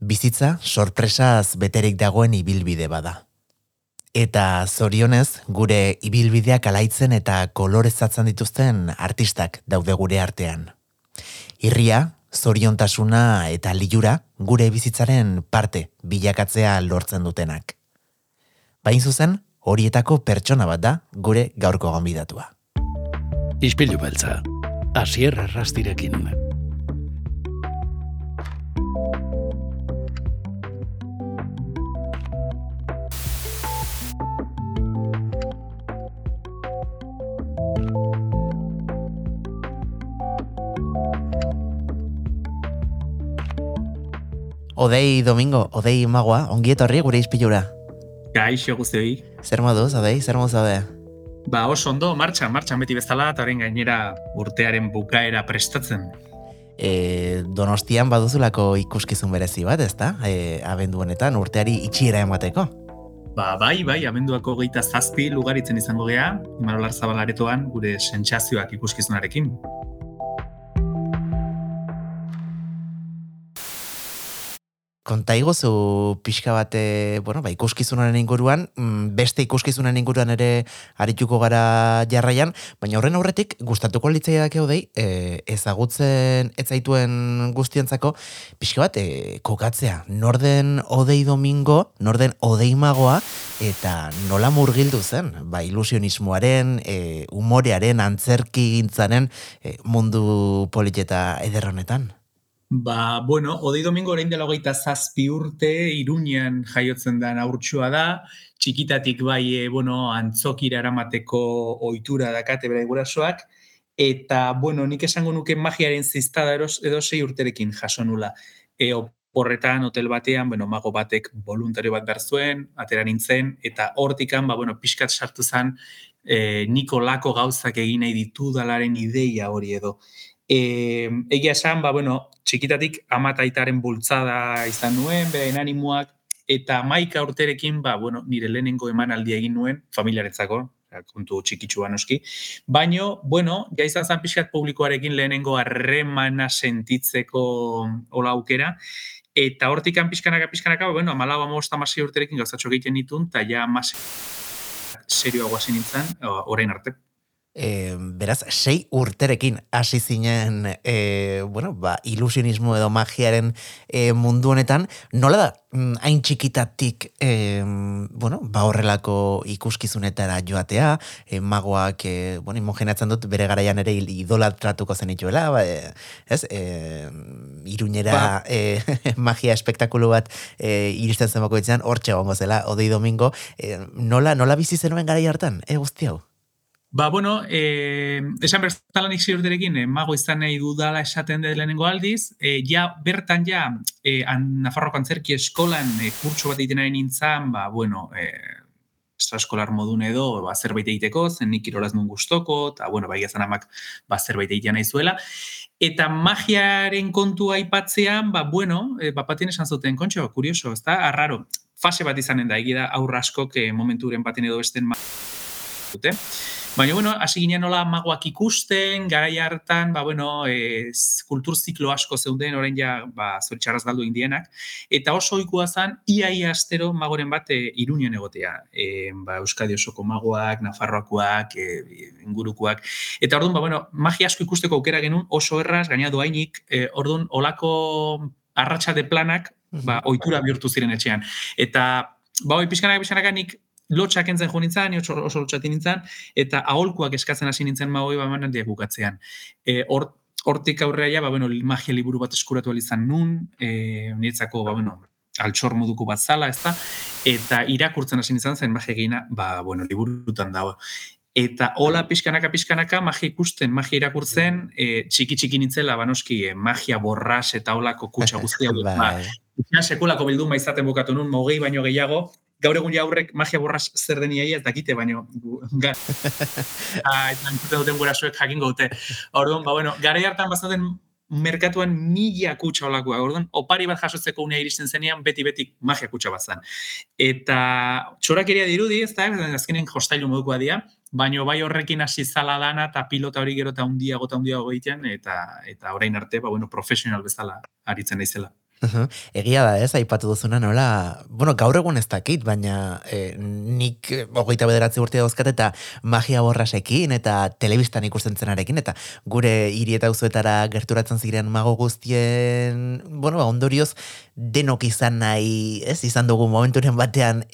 bizitza sorpresaz beterik dagoen ibilbide bada. Eta zorionez, gure ibilbideak alaitzen eta kolorezatzen dituzten artistak daude gure artean. Irria, zoriontasuna eta liura gure bizitzaren parte bilakatzea lortzen dutenak. Bain zuzen, horietako pertsona bat da gure gaurko gonbidatua. Ispilu beltza, asier errastirekin. Odei Domingo, Odei Magoa, ongi etorri gure izpilura. Gaixo guztioi. Zer moduz, Odei, zer moduz zaude? Ba, oso ondo, martxa, martxa beti bezala, eta horren gainera urtearen bukaera prestatzen. E, donostian baduzulako ikuskizun berezi bat, ezta? E, abendu honetan, urteari itxiera emateko. Ba, bai, bai, abenduako geita zazpi lugaritzen izango gea, Imarolar Zabalaretoan gure sentsazioak ikuskizunarekin. Konta iguzu pixka bate, bueno, ba, ikuskizunaren inguruan, mm, beste ikuskizunan inguruan ere arituko gara jarraian, baina horren aurretik gustatuko litzai dakeo dei, e, ezagutzen etzaituen guztientzako, pixka bat, e, kokatzea, norden odei domingo, norden odei magoa, eta nola murgildu zen, ba, ilusionismoaren, e, umorearen, antzerki gintzaren e, mundu politeta ederronetan. Ba, bueno, Odei Domingo orain dela hogeita zazpi urte, Iruñean jaiotzen da aurtsua da, txikitatik bai, e, bueno, antzokira eramateko ohitura dakate bera gurasoak, eta, bueno, nik esango nuke magiaren ziztada edo sei urterekin jaso nula. E, horretan, hotel batean, bueno, mago batek voluntario bat behar zuen, atera nintzen, eta hortikan, ba, bueno, pixkat sartu zen, e, niko lako gauzak egin nahi ditu dalaren ideia hori edo. E, egia esan, ba, bueno, txikitatik amataitaren bultzada izan nuen, berain animoak, eta maika urterekin, ba, bueno, nire lehenengo emanaldia egin nuen, familiaretzako, kontu txikitsua noski. Baino, bueno, ja izan zan pixkat publikoarekin lehenengo harremana sentitzeko hola aukera, eta hortikan pixkanaka, pixkanaka, ba, bueno, amalau amosta masi urterekin gauzatxo egiten ditun, eta ja masi serioa guazen nintzen, orain arte e, beraz, sei urterekin hasi zinen e, bueno, ba, ilusionismo edo magiaren e, mundu honetan, nola da, mm, hain txikitatik e, bueno, ba horrelako ikuskizunetara joatea, e, magoak, e, bueno, imogenatzen dut bere garaian ere idolatratuko zen ituela, ba, e, ez, e, iruñera ba. e, magia espektakulu bat e, iristen zen bako itzean, hortxe gongo zela, odei domingo, e, nola, nola bizi zenuen garai hartan, e, guzti hau? Ba, bueno, eh, esan bertala nik ziurterekin, eh, mago izan nahi dudala esaten de lehenengo aldiz, eh, ja, bertan ja, eh, an, Nafarroko antzerki eskolan eh, kurtso bat egiten nahi nintzen, ba, bueno, eh, eskolar modun edo, ba, zerbait egiteko, zen nik irolaz nun guztoko, eta, bueno, bai ezan amak, ba, zerbait egiten nahi zuela. Eta magiaren kontu aipatzean, ba, bueno, eh, ba, patien esan zuten, kontxo, kurioso, ez da, arraro, fase bat izanen da, egira aurra asko, que momenturen baten edo esten dute. Baina, bueno, hasi ginen nola magoak ikusten, garai hartan, ba, bueno, e, kultur ziklo asko zeuden, orain ja, ba, zoritxarraz galdu indienak, eta oso oikua zen, iaia astero magoren bat e, irunien egotea. E, ba, Euskadi osoko magoak, Nafarroakoak, e, ingurukoak. Eta orduan, ba, bueno, magia asko ikusteko aukera genuen, oso erraz, gaina doainik, e, orduan, olako arratsa de planak, ba, ohitura bihurtu ziren etxean. Eta, ba, oi, pixkanak, pixkanak, nik lotxak entzen jo nintzen, oso, oso lotxatik nintzen, eta aholkuak eskatzen hasi nintzen magoi ba, manan bukatzean. E, or, hortik aurrea ba, bueno, magia liburu bat eskuratu izan nun, e, niretzako, ba, bueno, altxor moduko bat zala, ez da, eta irakurtzen hasi nintzen zen magia egina, ba, bueno, liburutan dago. Eta hola pixkanaka, pixkanaka, magia ikusten, magia irakurtzen, e, txiki txiki nintzela, banoski, e, magia borras eta holako kutsa guztia. ba, sekulako bilduma izaten bukatu nun, mogei baino gehiago, gaur egun jaurrek magia borras zer deni ez dakite, baino, ga, ah, eta duten gura zuek jakin gote. Orduan, ba, bueno, gara hartan bazaten merkatuan mila kutsa olakoa. Orduan, opari bat jasotzeko unea iristen zenean, beti-beti magia kutsa bat zen. Eta txorakeria dirudi, ez da, azkenen hostailu modukoa dia, baino bai horrekin hasi zala dana eta pilota hori gero eta undia gota undia egiten eta eta orain arte ba bueno profesional bezala aritzen naizela. Egia da, ez, aipatu duzuna nola, bueno, gaur egun ez dakit, baina e, nik hogeita bederatzi urte dauzkat eta magia borrasekin eta telebistan ikusten zenarekin, eta gure hiri eta uzuetara gerturatzen ziren mago guztien, bueno, ba, ondorioz, denok izan nahi, ez, izan dugu momenturen batean,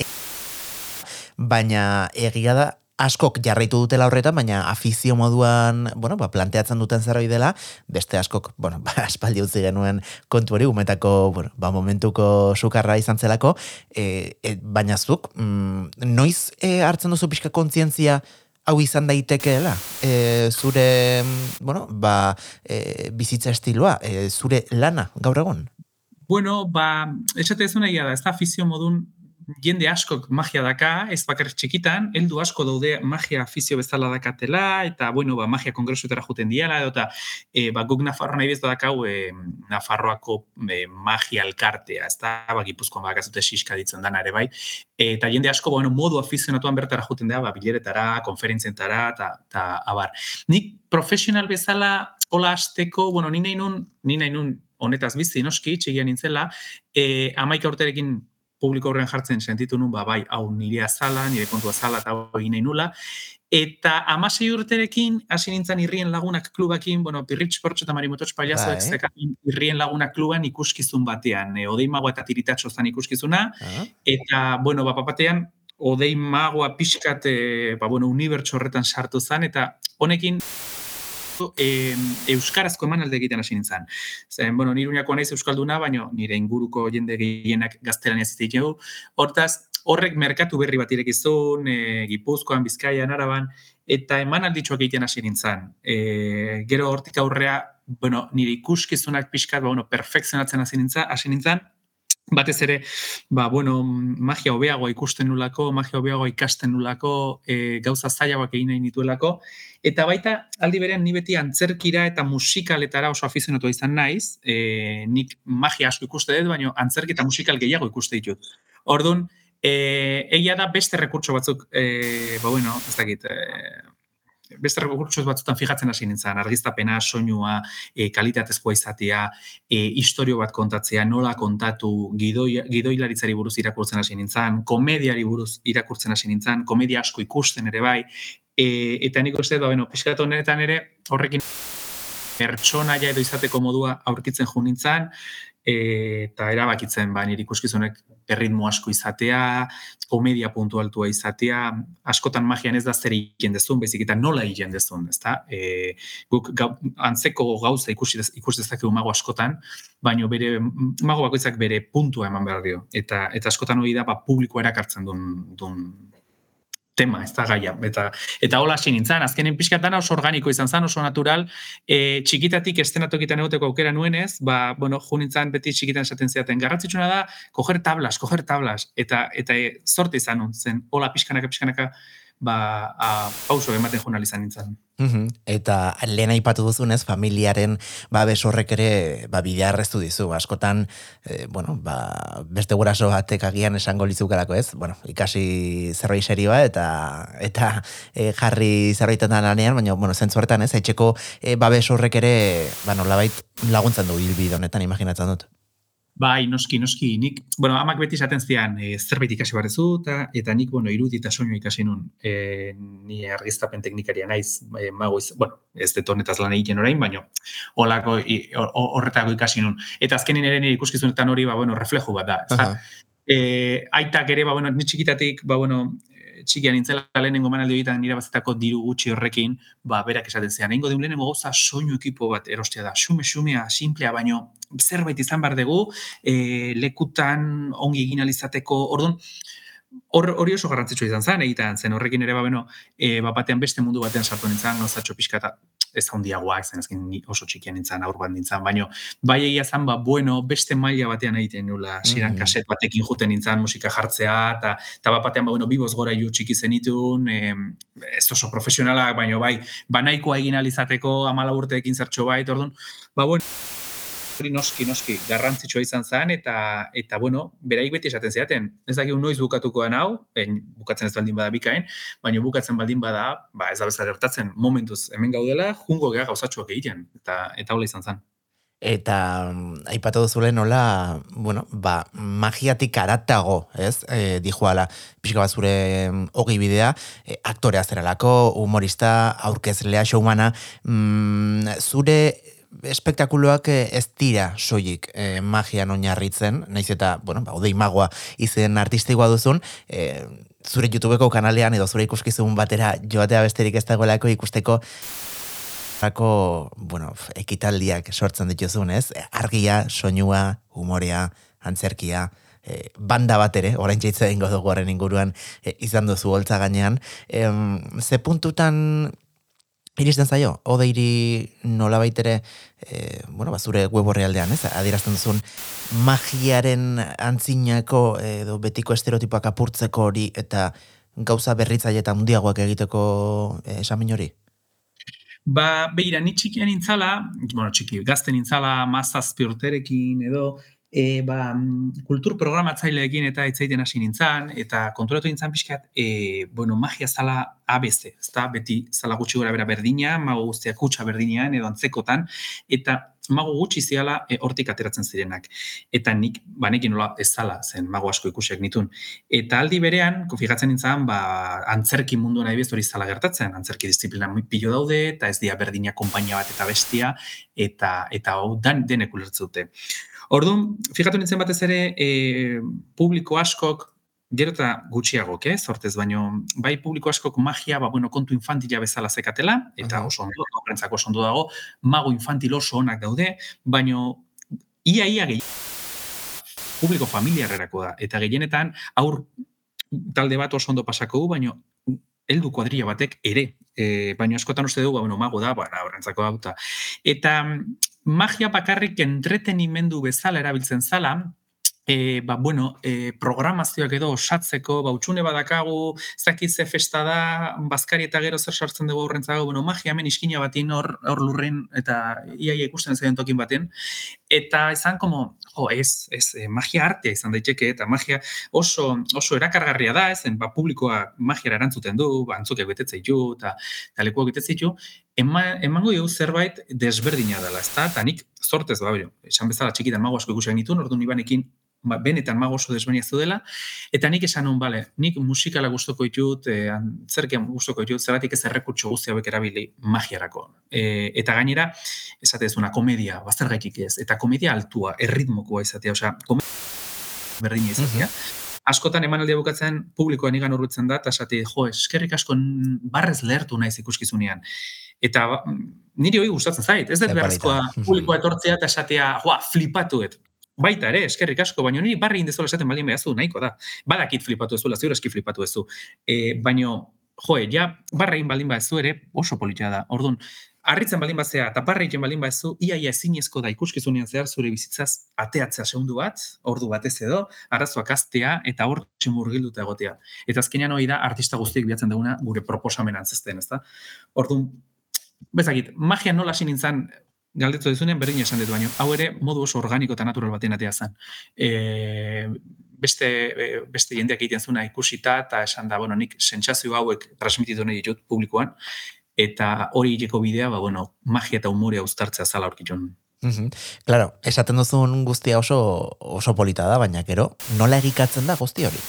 baina egia da, askok jarraitu dutela horretan, baina afizio moduan, bueno, ba, planteatzen duten zerbait dela, beste askok, bueno, ba, aspaldi utzi genuen kontu hori, umetako, bueno, ba, momentuko sukarra izan zelako, e, e, baina zuk, mm, noiz e, hartzen duzu pixka kontzientzia hau izan daitekeela, e, zure, bueno, ba, e, bizitza estiloa, e, zure lana, gaur egon? Bueno, ba, esate ez da, ez da afizio modun jende askok magia daka, ez bakar txikitan, heldu asko daude magia afizio bezala dakatela, eta, bueno, ba, magia kongresuetara juten diala, eta e, ba, guk Nafarro nahi bezu dakau e, Nafarroako e, magia alkartea, ez da, ba, gipuzkoan bakazute siska ditzen dana ere bai, eta jende asko, ba, bueno, modu afizionatuan bertara juten dira, ba, bileretara, konferentzientara, eta, abar. Nik profesional bezala, hola azteko, bueno, ni nahi nun, ni nahi nun, honetaz bizi, noski, txigian nintzela, e, amaika urterekin publiko horren jartzen sentitu nun, ba, bai, hau nire azala, nire kontua azala, eta hori nahi nula. Eta amasei urterekin, hasi nintzen irrien lagunak klubakin, bueno, pirritx portxo eta marimototx paliazo, bai. irrien lagunak kluban ikuskizun batean, e, odei magoa eta tiritatxo zan ikuskizuna, uh eta, bueno, ba, papatean, odei magoa pixkat, e, ba, bueno, unibertso horretan sartu zen, eta honekin, e, euskarazko emanalde egiten hasi nintzen. Zen, bueno, nire uniako naiz euskalduna, baina nire inguruko jende gehienak gaztelan ez ditu. Hortaz, horrek merkatu berri bat irekizun, e, Gipuzkoan, Bizkaian, Araban, eta emanalditxoak egiten hasi nintzen. E, gero hortik aurrea, bueno, nire ikuskizunak pixkat, ba, bueno, perfekzionatzen hasi nintzen, hasi nintzen, batez ere, ba, bueno, magia hobeagoa ikusten nulako, magia hobeagoa ikasten nulako, e, gauza zailagoak egin nahi nituelako, eta baita aldi berean ni beti antzerkira eta musikaletara oso afizionatu izan naiz, e, nik magia asko ikuste dut, baina antzerki eta musikal gehiago ikuste ditut. Orduan, e, egia da beste rekurtso batzuk, e, ba bueno, ez dakit, e, beste rekurtsoz batzutan fijatzen hasi nintzen, argiztapena, soinua, e, kalitatezkoa izatea, e, historio bat kontatzea, nola kontatu, gidoi, gidoilaritzari buruz irakurtzen hasi nintzen, komediari buruz irakurtzen hasi nintzen, komedia asko ikusten ere bai, e, eta nik uste, ba, bueno, pixkat honetan ere, horrekin pertsona edo izateko modua aurkitzen jo nintzen, eta erabakitzen ba nire ikuskizunek erritmo asko izatea, komedia puntualtua izatea, askotan magian ez da zer egiten dezun, bezik eta nola egiten dezun, ezta? E, guk antzeko gauza ikusi dez, ikusi dezakegu mago askotan, baino bere mago bakoitzak bere puntua eman behar dio eta eta askotan hori da ba publiko erakartzen duen duen tema, ez da gaia. Eta, eta hola hasi nintzen, azkenen pixkat dana oso organiko izan zen, oso natural, e, txikitatik estenatokitan egoteko aukera nuenez, ba, bueno, ju nintzen beti txikitan esaten ziaten, garrantzitsuna da, koger tablas, koger tablas, eta, eta e, sorte izan zen, hola pixkanaka, pixkanaka, ba, a, pauso ematen joan nintzen. Eta lehen aipatu duzunez, familiaren ba, besorrek ere ba, bidea arreztu dizu. Askotan, e, bueno, ba, beste guraso batek agian esango lizukarako ez, bueno, ikasi zerbait serioa eta eta e, jarri zerbaitetan lanean, baina, bueno, zentzu horretan ez, etxeko e, ba, besorrek ere, ba, nolabait laguntzen du hilbide honetan, imaginatzen dut. Bai, noski, noski, nik, bueno, amak beti esaten zian, e, zerbait ikasi barrezu, eta, eta nik, bueno, irudi eta soinu ikasi nun, e, ni argiztapen teknikaria naiz, e, mago iz, bueno, ez detonetaz lan egiten orain, baino, holako, horretako ikasi nun. Eta azkenin ere nire ikuskizunetan hori, ba, bueno, reflejo bat da, ez da? E, aitak ere, ba, bueno, ni txikitatik, ba, bueno, txikia nintzela lehenengo manaldi egiten nire bazetako diru gutxi horrekin, ba, berak esaten zean, egingo diun lehenengo gauza soinu ekipo bat erostea da, xume, xumea, simplea, baino zerbait izan behar dugu, e, lekutan ongi egin alizateko, orduan, hori oso garrantzitsua izan zen, egiten zen, horrekin ere, ba, beno, e, ba, batean beste mundu batean sartu nintzen, gauzatxo pixka eta ez handiagoa, ez ezkin oso txikian nintzen, aur bat nintzen, baina bai egia zen, ba, bueno, beste maila batean egiten nula, ziren mm. -hmm. kaset batekin juten nintzen musika jartzea, eta ta bat batean, ba, bueno, biboz gora ju txiki zenitun, e, ez oso profesionalak, baina bai, banaikoa egin alizateko, amala urteekin zertxo bai, orduan, ba, bueno, hori noski, noski, garrantzitsua izan zen, eta, eta bueno, beraik beti esaten ziaten. Ez dakik noiz bukatuko hau, en, bukatzen ez baldin bada bikain, baina bukatzen baldin bada, ba, ez da bezala gertatzen, momentuz hemen gaudela, jungo geha gauzatxoak egiten, eta, eta hola izan zen. eta mm, aipatu duzule nola, bueno, ba, magiatik aratago, ez, e, dijoala, pixka bat zure mm, hogi bidea, e, aktorea zeralako, humorista, aurkezlea, showmana, mm, zure espektakuloak eh, ez dira soilik e, magian oinarritzen, naiz eta, bueno, ba, odei magoa izen artistikoa duzun, e, zure YouTubeko kanalean edo zure ikuskizun batera joatea besterik ez dagoelako ikusteko Zako, bueno, ekitaldiak sortzen dituzun, ez? Argia, soinua, humorea, antzerkia, e, banda bat ere, orain txaitza ingo dugu horren inguruan e, izan duzu holtza gainean. E, ze puntutan iristen zaio, odeiri nola baitere, e, bueno, bazure web horrealdean, ez? Adierazten duzun magiaren antzinako edo betiko estereotipoak apurtzeko hori eta gauza berritzaile eta mundiagoak egiteko e, esamin hori? Ba, behira, ni txikian intzala, bueno, txiki, gazten intzala mazazpi urterekin edo, e, ba, kultur programatzaileekin eta etzaiten hasi nintzen, eta konturatu nintzen pixkat, e, bueno, magia zala ABC, ezta? Beti zala gutxi gora bera berdina, mago guztiak kutsa berdinean edo antzekotan, eta mago gutxi ziala e, hortik ateratzen zirenak. Eta nik, banekin nola ez zala, zen mago asko ikusiak nitun. Eta aldi berean, konfigatzen nintzen, ba, antzerki mundu nahi hori zala gertatzen, antzerki disiplina pilo daude, eta ez dia berdina konpainia bat eta bestia, eta eta hau dan denek ulertzute. Orduan, fijatu nintzen batez ere, e, publiko askok, gero eta gutxiagok, eh, sortez, baino, bai publiko askok magia, ba, bueno, kontu infantila bezala zekatela, eta oso ondo, horrentzako oso ondo dago, mago infantil oso onak daude, baino, ia, ia, gehi, publiko familiarrerako da, eta gehienetan, aur talde bat oso ondo pasako du, baino, heldu kuadrilla batek ere, e, baino askotan uste dugu, ba, bueno, mago da, ba, horrentzako da, eta magia bakarrik entretenimendu bezala erabiltzen zala, e, ba, bueno, e, programazioak edo osatzeko, ba, utxune badakagu, zakitze festa da, bazkari eta gero zer sartzen dugu horrentzago, bueno, magia hemen iskina batin hor, hor lurren, eta iaia ikusten zaten tokin baten, eta izan como, jo, ez, ez, eh, magia artea izan daiteke, eta magia oso, oso erakargarria da, ezen, ba, publikoa magiara erantzuten du, ba, antzukeak betetzei ju, eta, eta lekuak betetzei ju, emango dugu zerbait desberdina dela, ez da, eta nik sortez, ba, esan bezala txikitan mago asko ikusak nitu, ordu nibanekin ba, benetan mago oso desbenia dela, eta nik esan hon, bale, nik musikala gustoko ditut, e, antzerkian gustoko ditut, zeratik ez errekutxo guzti hauek erabili magiarako. E, eta gainera, esate ez una komedia, bazter gaitik ez, eta komedia altua, erritmokoa izatea, osea, komedia berdina izatea. Askotan emanaldia bukatzen publikoan igan urrutzen da, eta esate, jo, eskerrik asko barrez lehertu naiz ikuskizunean. Eta ba, niri hori gustatzen zait, ez dut beharrezkoa publikoa etortzea eta esatea, joa, flipatuet. Baita ere, eskerrik asko, baina niri barri indezola esaten baldin behazu, nahiko da. Badakit flipatu ezu, ziur eski flipatu ezu. E, baina, joe, ja, barra egin baldin behazu ere, oso politia da. Orduan, harritzen baldin bazea, egin baldin behazu, iaia ezinezko da ikuskizunean zehar zure bizitzaz ateatzea segundu bat, ordu batez edo, arazoak aztea, eta hor tximurgilduta egotea. Eta azkenean hori da, artista guztiek bihatzen duguna gure proposamen antzesteen, ez da? Orduan, bezakit, magia nola sinintzan galdetu dizunean berdin esan dut baino. Hau ere modu oso organiko eta natural baten atea zen. E, beste, e, beste jendeak egiten zuna ikusita eta esan da, bueno, nik sentsazio hauek transmititu nahi ditut publikoan eta hori hileko bidea, ba, bueno, magia eta humorea uztartzea zala aurkitun. Mm Claro, esaten duzun guztia oso, oso polita da, baina gero, nola egikatzen da guzti hori?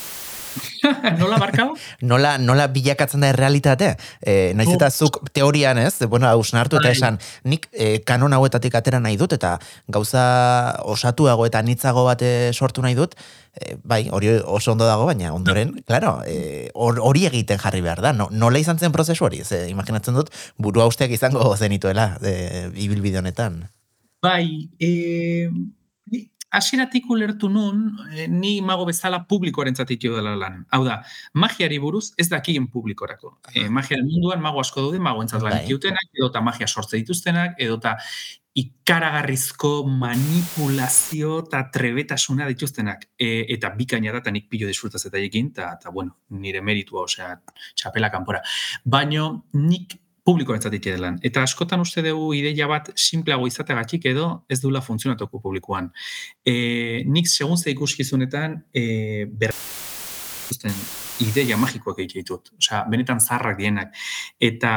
nola barkau? nola, nola bilakatzen da errealitate? E, naiz eta zuk teorian ez, bueno, hausnartu eta bai. esan, nik e, kanon hauetatik atera nahi dut, eta gauza osatuago eta nitzago bate sortu nahi dut, e, bai, hori oso ondo dago, baina ondoren, claro, hori egiten jarri behar da, no, nola izan zen prozesu hori, ze, imaginatzen dut, buru hausteak izango zenituela, e, ibilbide honetan. Bai, e, hasieratik ulertu nun, eh, ni mago bezala publikoaren zatitio dela lan. Hau da, magiari buruz ez dakien publikorako. E, magiaren munduan mago asko daude, mago entzat lan bai. edota edo magia sortze dituztenak, edo ikaragarrizko manipulazio eta trebetasuna dituztenak. E, eta bikaina da, eta nik pilo disfrutaz eta ekin, eta, bueno, nire meritua, osea, txapela kanpora. Baina nik publiko entzatik lan. Eta askotan uste dugu ideia bat simpleago izateagatik edo ez dula funtzionatuko publikoan. E, nik segun ze ikuskizunetan e, ber ideia magikoak egite ditut. Osea, benetan zarrak dienak. Eta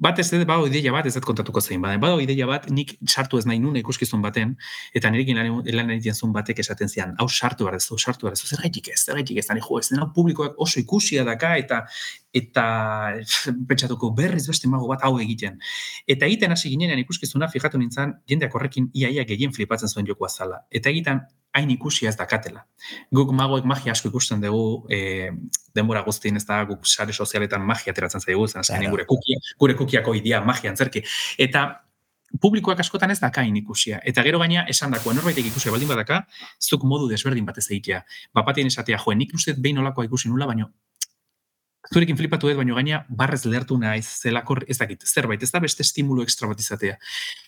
bat ez dut, bado ideia bat, ez dut kontatuko zein, bada, bado ideia bat, nik sartu ez nahi nune ikuskizun baten, eta nirekin lan, lan egiten zuen batek esaten zian, hau sartu behar ez, sartu behar ez, zer gaitik ez, zer gaitik ez, jo, ez dena publikoak oso ikusia daka, eta eta pentsatuko berriz beste mago bat hau egiten. Eta egiten hasi ginenean ikuskizuna, fijatu nintzen, jendeak horrekin iaia gehien flipatzen zuen joko azala. Eta egiten hain ikusia ez dakatela. Guk magoek magia asko ikusten dugu, e, denbora guztien ez da guk sare sozialetan magia ateratzen zaigu, zen azkenin gure kukia, gure kukiako idea magia antzerki. Eta publikoak askotan ez dakain ikusia. Eta gero gaina esan dakoa, norbaitek ikusia baldin badaka, zuk modu desberdin batez egitea. Bapatien esatea, joen, nik uste behin olakoa ikusi nula, baino zurekin flipatu dut, baino gaina barrez lehertu naiz, zelako ez dakit, zerbait, ez da beste estimulu ekstra bat izatea.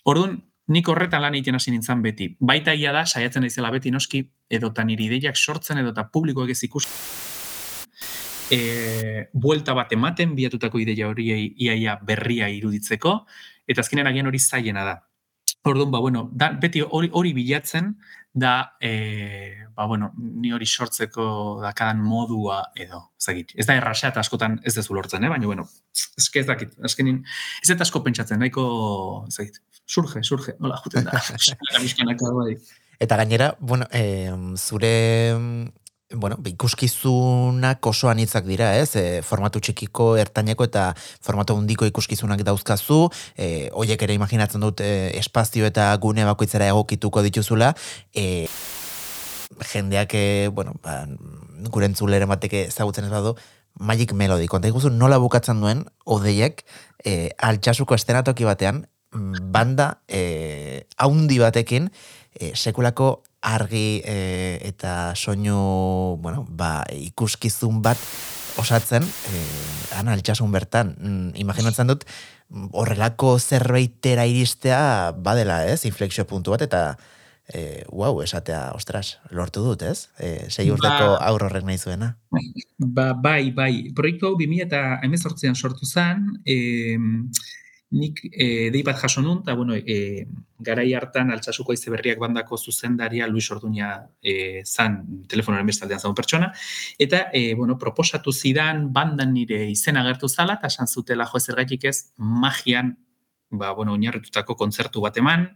Orduan, nik horretan lan egiten hasi nintzen beti. Baita ia da, saiatzen daizela beti noski, edota niri ideiak sortzen, edota publikoak ez ikusi e, buelta bat ematen biatutako ideia horiei iaia berria iruditzeko, eta azkenean agian hori zailena da. Orduan, ba, bueno, da, beti hori, hori bilatzen da, e, ba, bueno, ni hori sortzeko dakadan modua edo, zagit. Ez da erraxa eta askotan ez dezu lortzen, eh? baina, bueno, eske ez dakit, azkenin, ez eta asko pentsatzen, nahiko, zagit, surge, surge, nola, juten da, bai. Eta gainera, bueno, eh, zure bueno, ikuskizunak oso anitzak dira, ez? E, formatu txikiko, ertaineko eta formatu hundiko ikuskizunak dauzkazu, e, oiek ere imaginatzen dut e, espazio eta gune bakoitzera egokituko dituzula, e, jendeak, e, bueno, ba, gure entzulere bateke ezagutzen ez badu, Magic Melody, konta ikuzu nola bukatzen duen, odeiek, e, altxasuko estenatoki batean, banda e, haundi batekin, e, sekulako argi e, eta soinu, bueno, ba, ikuskizun bat osatzen, e, ana, altxasun bertan, mm, imaginatzen dut, horrelako zerbaitera iristea badela, ez, inflexio puntu bat, eta e, wow, esatea, ostras, lortu dut, ez? E, sei urteko ba, aur horrek nahi zuena. Ba, bai, bai, proiektu hau 2000 eta emezortzean sortu zen, e, nik e, dei bat jaso nun, eta bueno, e, garai hartan altsasuko aize berriak bandako zuzendaria Luis Orduña e, zan telefonoren bestaldean zaun pertsona, eta e, bueno, proposatu zidan bandan nire izena agertu zala, eta esan zutela jo ez magian ba, bueno, oinarritutako kontzertu bat eman,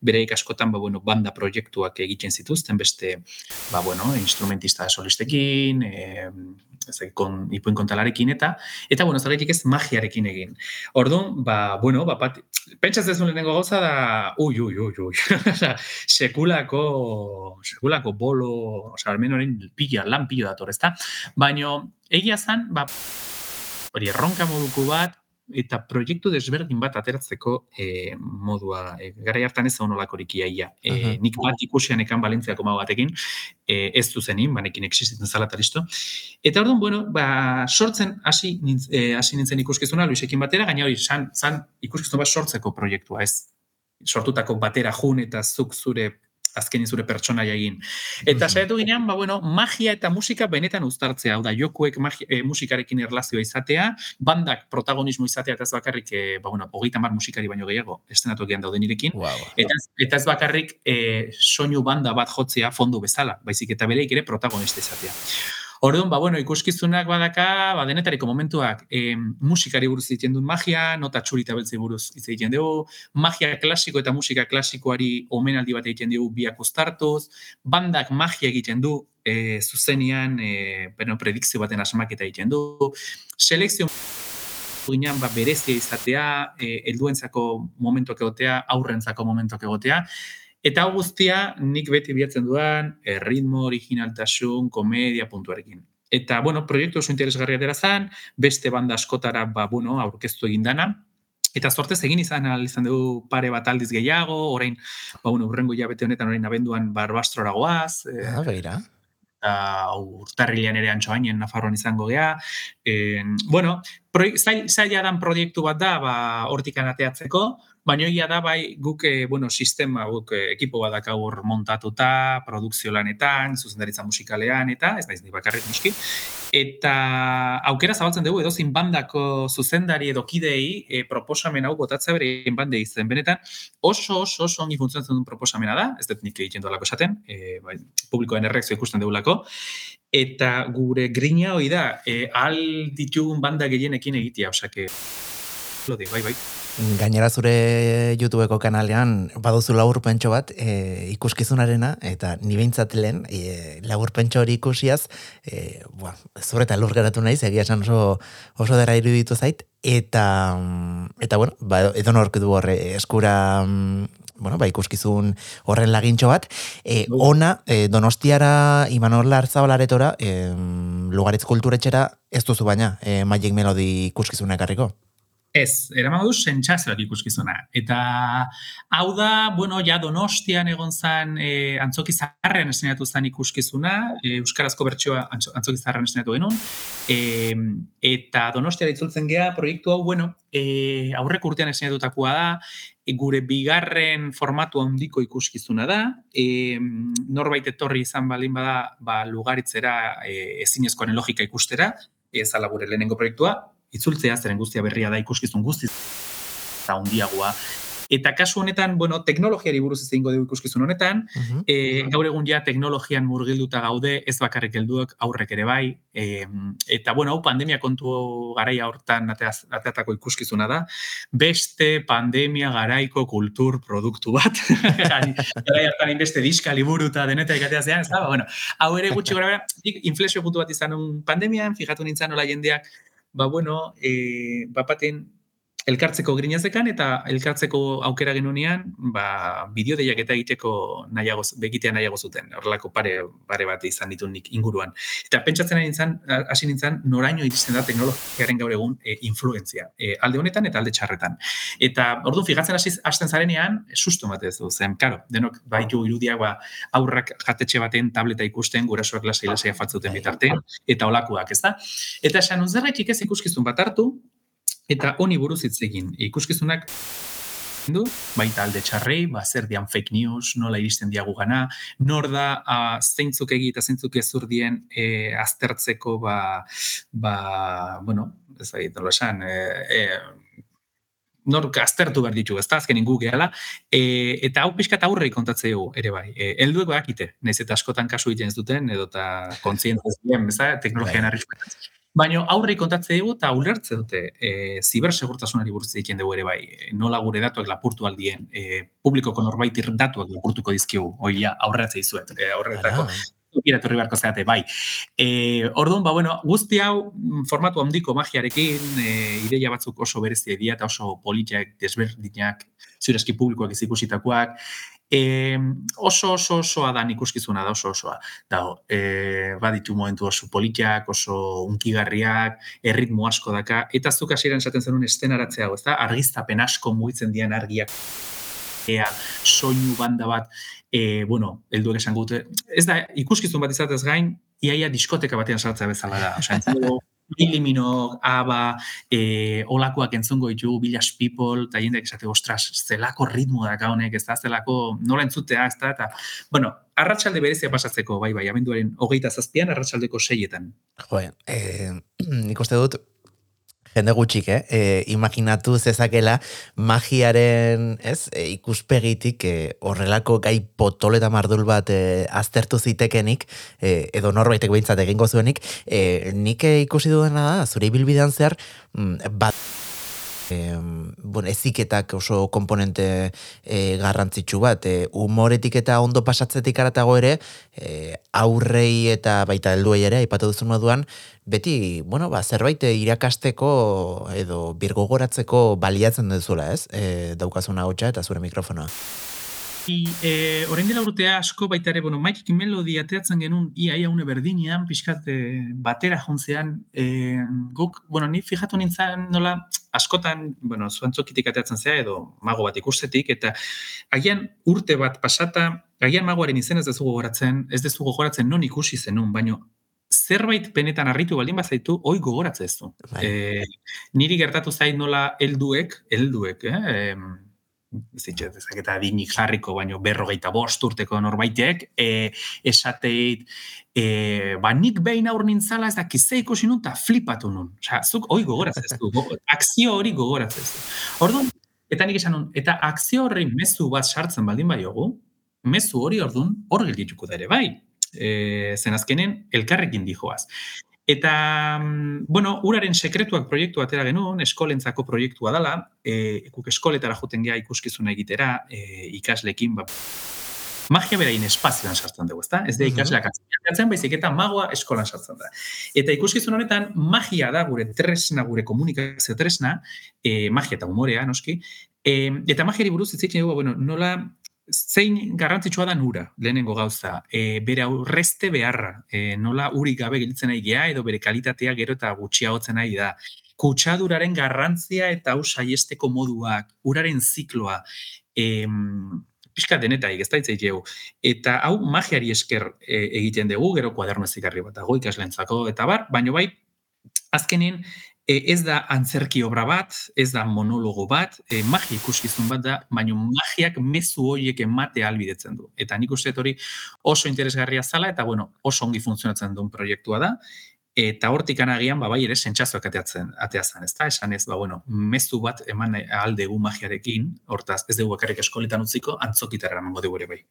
bere askotan ba, bueno, banda proiektuak egiten zituzten, beste ba, bueno, instrumentista solistekin, e, kon, ipuin kontalarekin eta, eta, bueno, zerretik ez magiarekin egin. Orduan, ba, bueno, ba, pat, pentsaz ez lehenengo goza da, ui, ui, ui, ui, sekulako, sekulako bolo, oza, almen horrein pila, lan pilo dator, ezta? Baina, egia zan, ba, hori erronka moduko bat, eta proiektu desberdin bat ateratzeko e, modua. E, gara hartan ez honolakorik iaia. E, nik bat ikusian ekan Balentziako mago batekin, e, ez duzenin, banekin existitzen zala listo. Eta orduan, bueno, ba, sortzen hasi nintz, e, nintzen ikuskizuna, Luisekin batera, gaina hori, san, san ikuskizuna bat sortzeko proiektua, ez sortutako batera jun eta zuk zure azkenin zure pertsona egin. Eta saiatu ginean, ba, bueno, magia eta musika benetan uztartzea, hau da, jokuek magia, e, musikarekin erlazioa izatea, bandak protagonismo izatea eta ez bakarrik, e, ba, bueno, hogeita mar musikari baino gehiago, estenatu gian dauden irekin, eta, eta ez bakarrik e, soinu banda bat jotzea fondu bezala, baizik eta bereik ere protagonista izatea. Orduan, ba, bueno, ikuskizunak badaka, ba, denetariko momentuak, e, musikari buruz egiten duen magia, nota txurita beltzi buruz egiten dugu, magia klasiko eta musika klasikoari omenaldi bat egiten dugu biak ustartuz, bandak magia egiten du, e, zuzenian, e, bueno, predikzio baten asmaketa egiten du, selekzio ginean ba, berezia izatea, e, elduentzako momentuak egotea, aurrentzako momentuak egotea, Eta guztia nik beti bilatzen duan e, ritmo, originaltasun, komedia puntuarekin. Eta, bueno, proiektu oso interesgarria dira zan, beste banda askotara, ba, bueno, aurkeztu egin dana. Eta sortez egin izan izan dugu pare bat aldiz gehiago, orain, ba, bueno, urrengo jabete honetan orain abenduan barbastroa goaz. E, ah, beira. Eta urtarrilean ere antxoainen Nafarroan izango gea. E, bueno, zaila dan proiektu bat da, ba, hortikan ateatzeko, Baina ia da bai guk eh, bueno, sistema guk eh, ekipo badak aur montatuta, produkzio lanetan, zuzendaritza musikalean eta ez naiz ni bakarrik noski. Eta aukera zabaltzen dugu edozin bandako zuzendari edo kidei e, proposamen hau botatza bere bande izen. Benetan oso oso oso ongi funtzionatzen duen proposamena da, ez dut nik egiten duelako esaten, e, bai, publikoen erreakzio ikusten dugulako. Eta gure grina hoi da, e, al ditugun banda gehienekin egitea, osake Lodi, bai, bai. Gainera zure YouTubeko kanalean baduzu laburpentxo bat e, ikuskizunarena eta ni behintzat lehen e, laburpentxo hori ikusiaz e, bua, zure eta lur geratu naiz egia esan oso, oso dera iruditu zait eta eta bueno, ba, edo nork du horre eskura bueno, ba, ikuskizun horren lagintxo bat. E, ona, e, donostiara Imanol Lartzabalaretora, e, lugaritz kulturetxera ez duzu baina, e, Magic Melody ikuskizunak harriko. Ez, eraman du sentsazioak ikuskizuna. Eta hau da, bueno, ja donostian egon zan e, antzoki zaharren esenatu zan ikuskizuna, e, Euskarazko bertsioa antzoki zaharren esenatu genuen, e, eta donostiara itzultzen gea proiektu hau, bueno, e, aurrek urtean esenatutakoa da, gure bigarren formatu handiko ikuskizuna da, e, norbait etorri izan balin bada, ba, lugaritzera e, ezinezkoan logika ikustera, ez ala gure lehenengo proiektua, itzultzea, zeren guztia berria da ikuskizun guztiz eta hundiagoa. Eta kasu honetan, bueno, teknologiari buruz ez dugu ikuskizun honetan, uh gaur egun ja teknologian murgilduta gaude, ez bakarrik helduak aurrek ere bai, e, eta bueno, hau pandemia kontu garaia hortan ateatako ikuskizuna da, beste pandemia garaiko kultur produktu bat, garai hartan inbeste diska, liburu eta deneta ikatea zean, ez da, bueno, hau ere gutxi gara, inflexio puntu bat izan un pandemian, fijatu nintzen nola jendeak, ba, bueno, e, bapaten elkartzeko grinazekan eta elkartzeko aukera genunean, ba, bideo deiak eta egiteko nahiago, begitea nahiago zuten, horrelako pare, pare bat izan ditu nik inguruan. Eta pentsatzen ari nintzen, hasi nintzen, noraino iristen da teknologiaren gaur egun e, influenzia, e, alde honetan eta alde txarretan. Eta orduan figatzen hasi hasten zarenean, susto bat ez du, zen, karo, denok baitu irudiak ba, aurrak jatetxe baten tableta ikusten, gurasoak lasai lasai afatzuten bitarte, eta olakoak, ez da? Eta esan, zerretik ez ikuskizun bat hartu, Eta honi buruz hitz egin, ikuskizunak du, baita alde txarrei, ba, zer dian fake news, nola iristen diagu gana, nor da a, zeintzuk egi eta zeintzuk ez urdien e, aztertzeko, ba, ba, bueno, ez da, nola esan, e, e, nor aztertu behar ditu, ez da, azken ingu gehala, e, eta hau pixka eta aurrei kontatzeu ere bai. E, elduek bakite, nahiz eta askotan kasu egiten ez duten, edo eta kontzientzien, ez da, teknologian bai. Baina aurre kontatze dugu eta ulertze dute e, zibersegurtasunari buruz egiten dugu ere bai. Nola gure datuak lapurtu aldien, e, publikoko norbait datuak lapurtuko dizkigu, oia aurreatze izuet, e, aurretako. Iratorri beharko zeate, bai. E, orduan, ba, bueno, guzti hau mm, formatu handiko magiarekin, e, ideia batzuk oso berezi dira eta oso politiak, desberdinak, ziurazki publikoak izikusitakoak, E, oso oso osoa da ikuskizuna da oso osoa. Da, e, baditu momentu oso politiak, oso unkigarriak, erritmo asko daka, eta zuk hasieran esaten zenun estenaratzea, ez da, argiztapen asko mugitzen dian argiak, ea, soinu banda bat, e, bueno, elduek esan gute, ez da, ikuskizun bat izatez gain, iaia diskoteka batean sartzea bezala da. Osa, Ilimino, aba, e, olakoak entzungo ditu, Village People, eta jendek esate, ostras, zelako ritmo da honek, ez da, zelako nola entzutea, ez da, eta, bueno, arratsalde berezia pasatzeko, bai, bai, abenduaren hogeita zazpian, arratsaldeko seietan. Jo, eh, nik uste dut, jende gutxik, eh? E, imaginatu zezakela magiaren, ez, e, ikuspegitik e, horrelako gai potol eta mardul bat e, aztertu zitekenik, e, edo norbaitek behintzat egingo zuenik, e, nik ikusi duena da, zure ibilbidean zehar, mm, bat e, bueno, eziketak oso komponente e, garrantzitsu bat, e, humoretik eta ondo pasatzetik aratago ere, e, aurrei eta baita helduei ere, aipatu duzun moduan, beti, bueno, ba, zerbait irakasteko edo birgogoratzeko baliatzen duzula, ez? E, daukazuna hotxa eta zure mikrofonoa. I, e, orain dela urtea asko baita ere, bueno, Mike Melody ateatzen genuen ia ia une berdinean, pixkat e, batera jontzean, e, guk, bueno, ni fijatu nintzen nola, askotan, bueno, zuantzokitik ateatzen zea edo mago bat ikustetik, eta agian urte bat pasata, agian magoaren izen ez dezu gogoratzen, ez dezu gogoratzen non ikusi zenun, baino zerbait penetan harritu baldin bazaitu, oi gogoratzen ez du. E, niri gertatu zait nola helduek, helduek, eh? Zitxe, eta dinik jarriko, baino berrogeita bost urteko norbaitek, e, esateit, e, ba, nik behin aur nintzala, ez da, kizte ikusi nun, flipatu nun. Osa, zuk hori gogoratzen ez du, akzio hori gogoratzen ez du. Orduan, eta nik esan nun, eta akzio horri mezu bat sartzen baldin bai hogu, mezu hori orduan, hor geldituko da ere, bai, e, zen azkenen, elkarrekin dijoaz. Eta, mm, bueno, uraren sekretuak proiektu atera genuen, eskolentzako proiektua dela, e, guk eskoletara joten gea ikuskizuna egitera, e, ikaslekin, ba, magia berain espazioan sartzen dugu, ezta? Ez da ikasleak atzen, baizik eta magoa eskolan sartzen da. Eta ikuskizun honetan, magia da gure tresna, gure komunikazio tresna, e, magia eta humorea, noski, e, eta magiari buruz ez dugu, bueno, nola zein garrantzitsua da nura, lehenengo gauza, e, bere aurrezte beharra, e, nola urik gabe giltzen nahi gea, edo bere kalitatea gero eta gutxiagotzen nahi da. Kutsaduraren garrantzia eta hau saiesteko moduak, uraren zikloa, e, pixka denetaik, ez da Eta hau magiari esker e, egiten dugu, gero kuaderno ezikarri bat dago ikaslentzako, eta bar, baino bai, azkenin, e, ez da antzerki obra bat, ez da monologo bat, e, magia ikuskizun bat da, baina magiak mezu horiek emate albidetzen du. Eta nik uste hori oso interesgarria zala, eta bueno, oso ongi funtzionatzen duen proiektua da, eta hortik anagian, ba, bai ere, sentxazoak ateatzen, ateazan, ez da? Esan ez, ba, bueno, mezu bat eman aldegu magiarekin, hortaz, ez dugu bakarrik eskoletan utziko, antzokitarra emango dugu ere bai.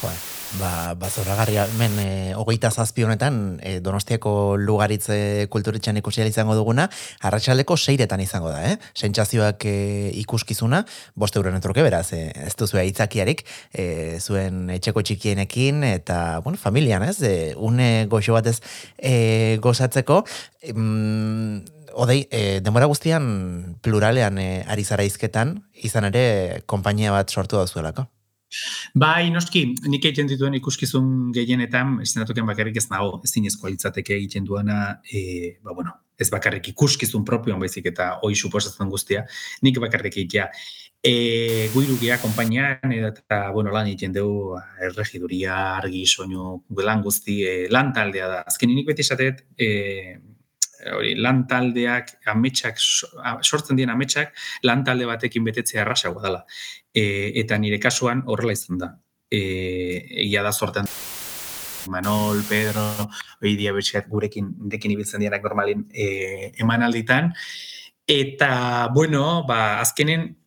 Ba, ba, ba zorragarria, men, e, hogeita zazpi honetan, e, donostiako lugaritze kulturitxan ikusi izango duguna, arratsaleko seiretan izango da, eh? Sentsazioak e, ikuskizuna, boste euren entruke, beraz, e, ez duzu itzakiarik, e, zuen etxeko txikienekin, eta, bueno, familian, ez? E, une goxo batez e, gozatzeko, mm, Odei, e, denbora guztian pluralean e, ari zara izketan, izan ere, konpainia bat sortu da zuelako. Bai, noski, nik egiten dituen ikuskizun gehienetan, estenatuken bakarrik ez nago, ez zinezko litzateke egiten duena, e, ba, bueno, ez bakarrik ikuskizun propioan baizik eta hoi suposatzen guztia, nik bakarrik egitea. E, guiru gea kompainian, eta, bueno, lan egiten dugu, erregiduria, argi, soinu, lan guzti, e, lan taldea da. Azken nik beti esatet, e, hori, lan taldeak, ametsak, sortzen dien ametsak, lan talde batekin betetzea errasagoa dela. E, eta nire kasuan horrela izan da. E, ia da sorten Manol, Pedro, hori dia gurekin dekin ibiltzen dienak normalin e, eman alditan. Eta, bueno, ba, azkenen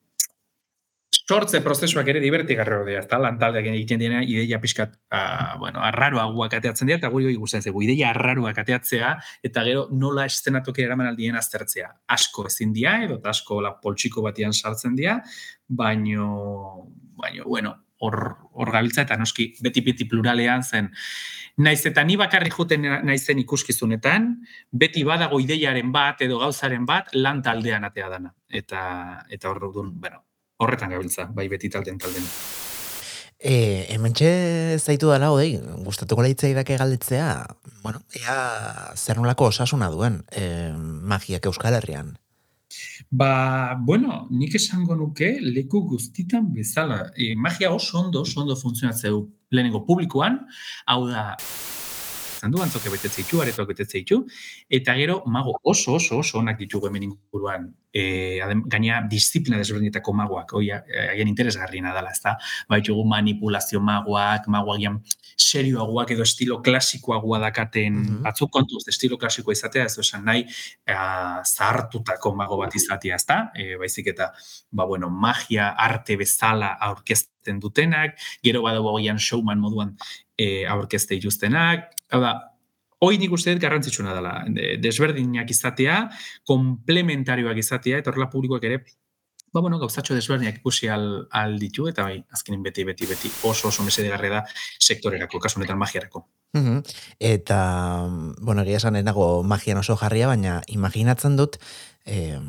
sortze prozesuak ere divertigarri hori ezta? Lantaldeak egiten diena ideia pixkat a, bueno, arraroagoak ateatzen dira eta guri hori gustatzen zaigu. Ideia arraroak ateatzea eta gero nola estenatoki eraman aldien aztertzea. Asko ezin dira edo asko la poltsiko batian sartzen dira baino baino bueno hor hor gabiltza eta noski beti beti pluralean zen. Naiz eta ni bakarri joten naizen ikuskizunetan beti badago ideiaren bat edo gauzaren bat lan taldean atea dana. Eta eta hor dut bueno horretan gabiltza, bai beti talden talden. E, hemen zaitu dala, odei, gustatuko lehitzea idake galditzea, bueno, ea zer nolako osasuna duen e, magiak euskal herrian. Ba, bueno, nik esango nuke leku guztitan bezala. E, magia oso ondo, oso ondo funtzionatzeu lehenengo publikoan, hau da, izan du, antzoke betetze ditu, aretoak betetze ditu, eta gero mago oso oso oso onak ditugu hemen inguruan, e, gaina disiplina desberdinetako magoak, oi, haien interesgarriena dela, ezta? Ba, ditugu manipulazio magoak, magoak serioagoak edo estilo klasikoagoa dakaten, mm -hmm. batzuk kontuz, estilo klasikoa izatea, ez esan nahi, a, zahartutako mago bat izatea, ezta? E, baizik eta, ba, bueno, magia, arte bezala aurkezten dutenak, gero badago gian showman moduan e, aurkezte dituztenak. Hau da, hoi nik uste garrantzitsuna dela. Desberdinak izatea, komplementarioak izatea, eta horrela publikoak ere, ba, bueno, gauzatxo desberdinak ikusi al, al ditu, eta bai, azkenin beti, beti, beti, oso, oso garre da sektorerako, kasu honetan magiarako. Eta, bueno, egia esan enago magian oso jarria, baina imaginatzen dut, eh,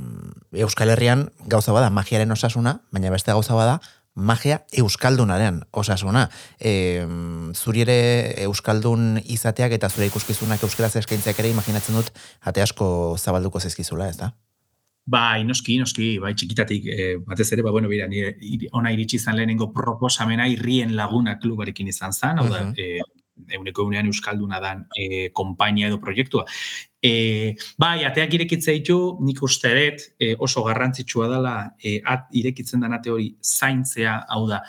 Euskal Herrian gauza bada magiaren osasuna, baina beste gauza bada magia euskaldunaren osasuna. E, zuri ere euskaldun izateak eta zure ikuskizunak euskaraz eskaintzeak ere imaginatzen dut ate asko zabalduko zezkizula, ez da? Bai, noski, noski, bai, txikitatik, e, batez ere, ba, bueno, bera, nire, ona iritsi izan lehenengo proposamena irrien laguna klubarekin izan zan, hau da, uh -huh euneko eunean euskalduna dan e, kompainia edo proiektua. E, bai, ateak irekitza ditu, nik uste dut e, oso garrantzitsua dela e, at, irekitzen den ate hori zaintzea, hau da,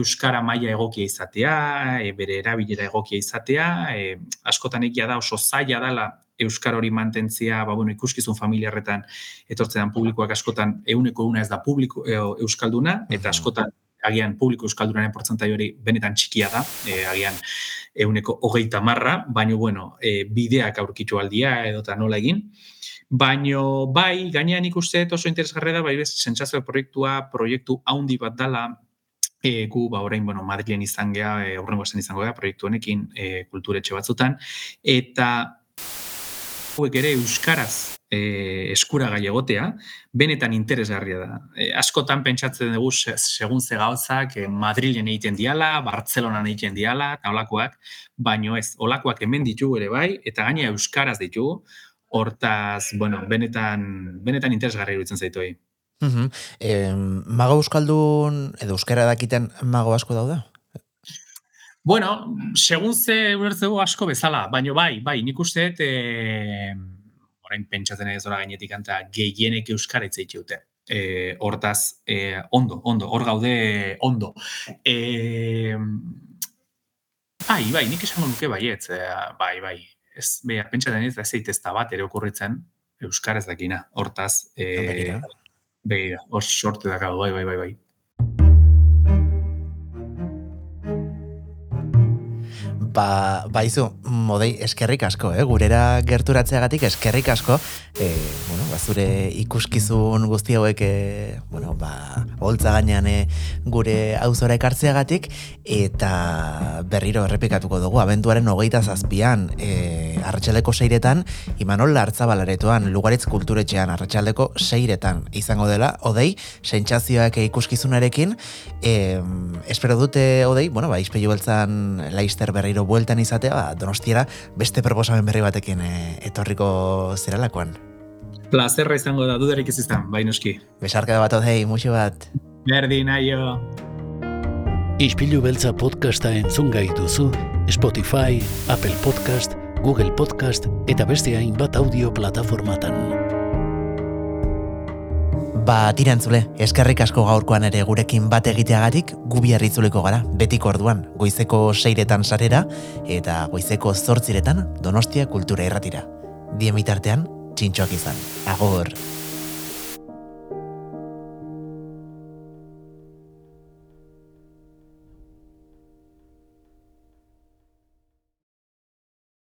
euskara maila egokia izatea, e, bere erabilera egokia izatea, e, askotan egia da oso zaila dela euskara hori mantentzia, ba, bueno, ikuskizun familiarretan etortzen publikoak askotan euneko una ez da publiko, e, euskalduna, eta askotan agian publiko euskaldunaren portzentai hori benetan txikia da, e, agian euneko hogeita marra, baina bueno, e, bideak aurkitu aldia edota nola egin. Baino bai, gainean ikuste oso interesgarria da, bai bez, sentsazio proiektua, proiektu haundi bat dala, e, gu, ba, orain, bueno, Madrilen izan geha, e, urrengo izango geha, proiektu honekin, e, kulturetxe batzutan, eta hauek ere euskaraz e, eskuragai egotea, benetan interesgarria da. E, askotan pentsatzen dugu segun ze gauzak e, Madrilen egiten diala, Bartzelonan egiten diala, eta olakoak, baino ez, olakoak hemen ditugu ere bai, eta gaina euskaraz ditugu, hortaz, bueno, benetan, benetan interesgarria iruditzen zaitu egin. Mm mago euskaldun, edo euskara dakiten mago asko dauda? Bueno, segun ze ulertzeu asko bezala, baino bai, bai, nik uste, e, orain pentsatzen ez ora gainetik anta gehienek euskara hitz dute. E, hortaz, e, ondo, ondo, hor gaude ondo. E, bai, bai, nik esango nuke baietz, e, bai, bai, ez, beha, pentsatzen ez ez da bat ere okurritzen euskaraz dakina, hortaz, e, begira, hor sorte da bai, bai, bai, bai. Ba, baizu, modei eskerrik asko, eh? gurera gerturatzeagatik eskerrik asko, e, bueno, ba, zure ikuskizun guzti hauek, e, bueno, ba, holtza gainean e, gure auzora ekartzeagatik, eta berriro errepikatuko dugu, abentuaren hogeita zazpian, e, arratxaldeko seiretan, Imanol Lartzabalaretoan, Lugaritz Kulturetxean, arratsaldeko seiretan izango dela, odei, sentsazioak ikuskizunarekin, e, espero dute, odei, bueno, ba, izpeilu beltzan laister berriro bueltan izatea, ba, donostiera beste proposamen berri batekin e, etorriko zeralakoan. Plazerra izango da, dudarik ez izan, bai noski. Besarka bat, odei, muxo bat. Berdin, aio. Ispilu beltza podcasta entzun gai duzu, Spotify, Apple Podcast, Google Podcast eta beste hainbat audio plataformatan. Ba, tirantzule, eskerrik asko gaurkoan ere gurekin bat egiteagatik gubi harritzuleko gara, betiko orduan, goizeko seiretan sarera eta goizeko zortziretan donostia kultura erratira. Diemitartean, txintxoak izan. Agor!